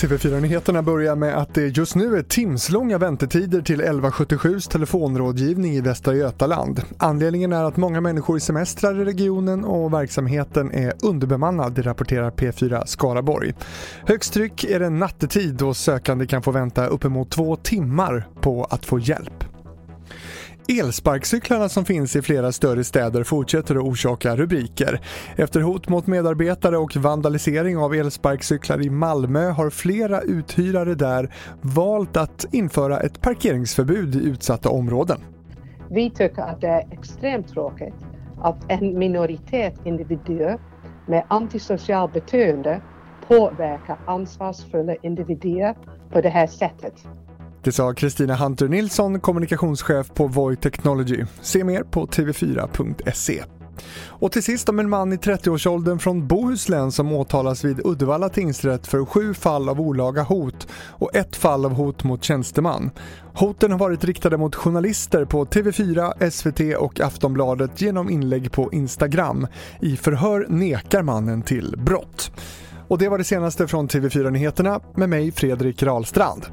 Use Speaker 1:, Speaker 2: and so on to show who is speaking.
Speaker 1: TV4-nyheterna börjar med att det just nu är timslånga väntetider till 1177 telefonrådgivning i Västra Götaland. Anledningen är att många människor semestrar i regionen och verksamheten är underbemannad, det rapporterar P4 Skaraborg. Högst tryck är det nattetid då sökande kan få vänta uppemot två timmar på att få hjälp. Elsparkcyklarna som finns i flera större städer fortsätter att orsaka rubriker. Efter hot mot medarbetare och vandalisering av elsparkcyklar i Malmö har flera uthyrare där valt att införa ett parkeringsförbud i utsatta områden.
Speaker 2: Vi tycker att det är extremt tråkigt att en minoritet individer med antisocial beteende påverkar ansvarsfulla individer på det här sättet.
Speaker 1: Det sa Kristina Hunter Nilsson, kommunikationschef på Voi Technology. Se mer på tv4.se. Och till sist om en man i 30-årsåldern från Bohuslän som åtalas vid Uddevalla tingsrätt för sju fall av olaga hot och ett fall av hot mot tjänsteman. Hoten har varit riktade mot journalister på TV4, SVT och Aftonbladet genom inlägg på Instagram. I förhör nekar mannen till brott. Och det var det senaste från TV4 Nyheterna med mig Fredrik Rahlstrand.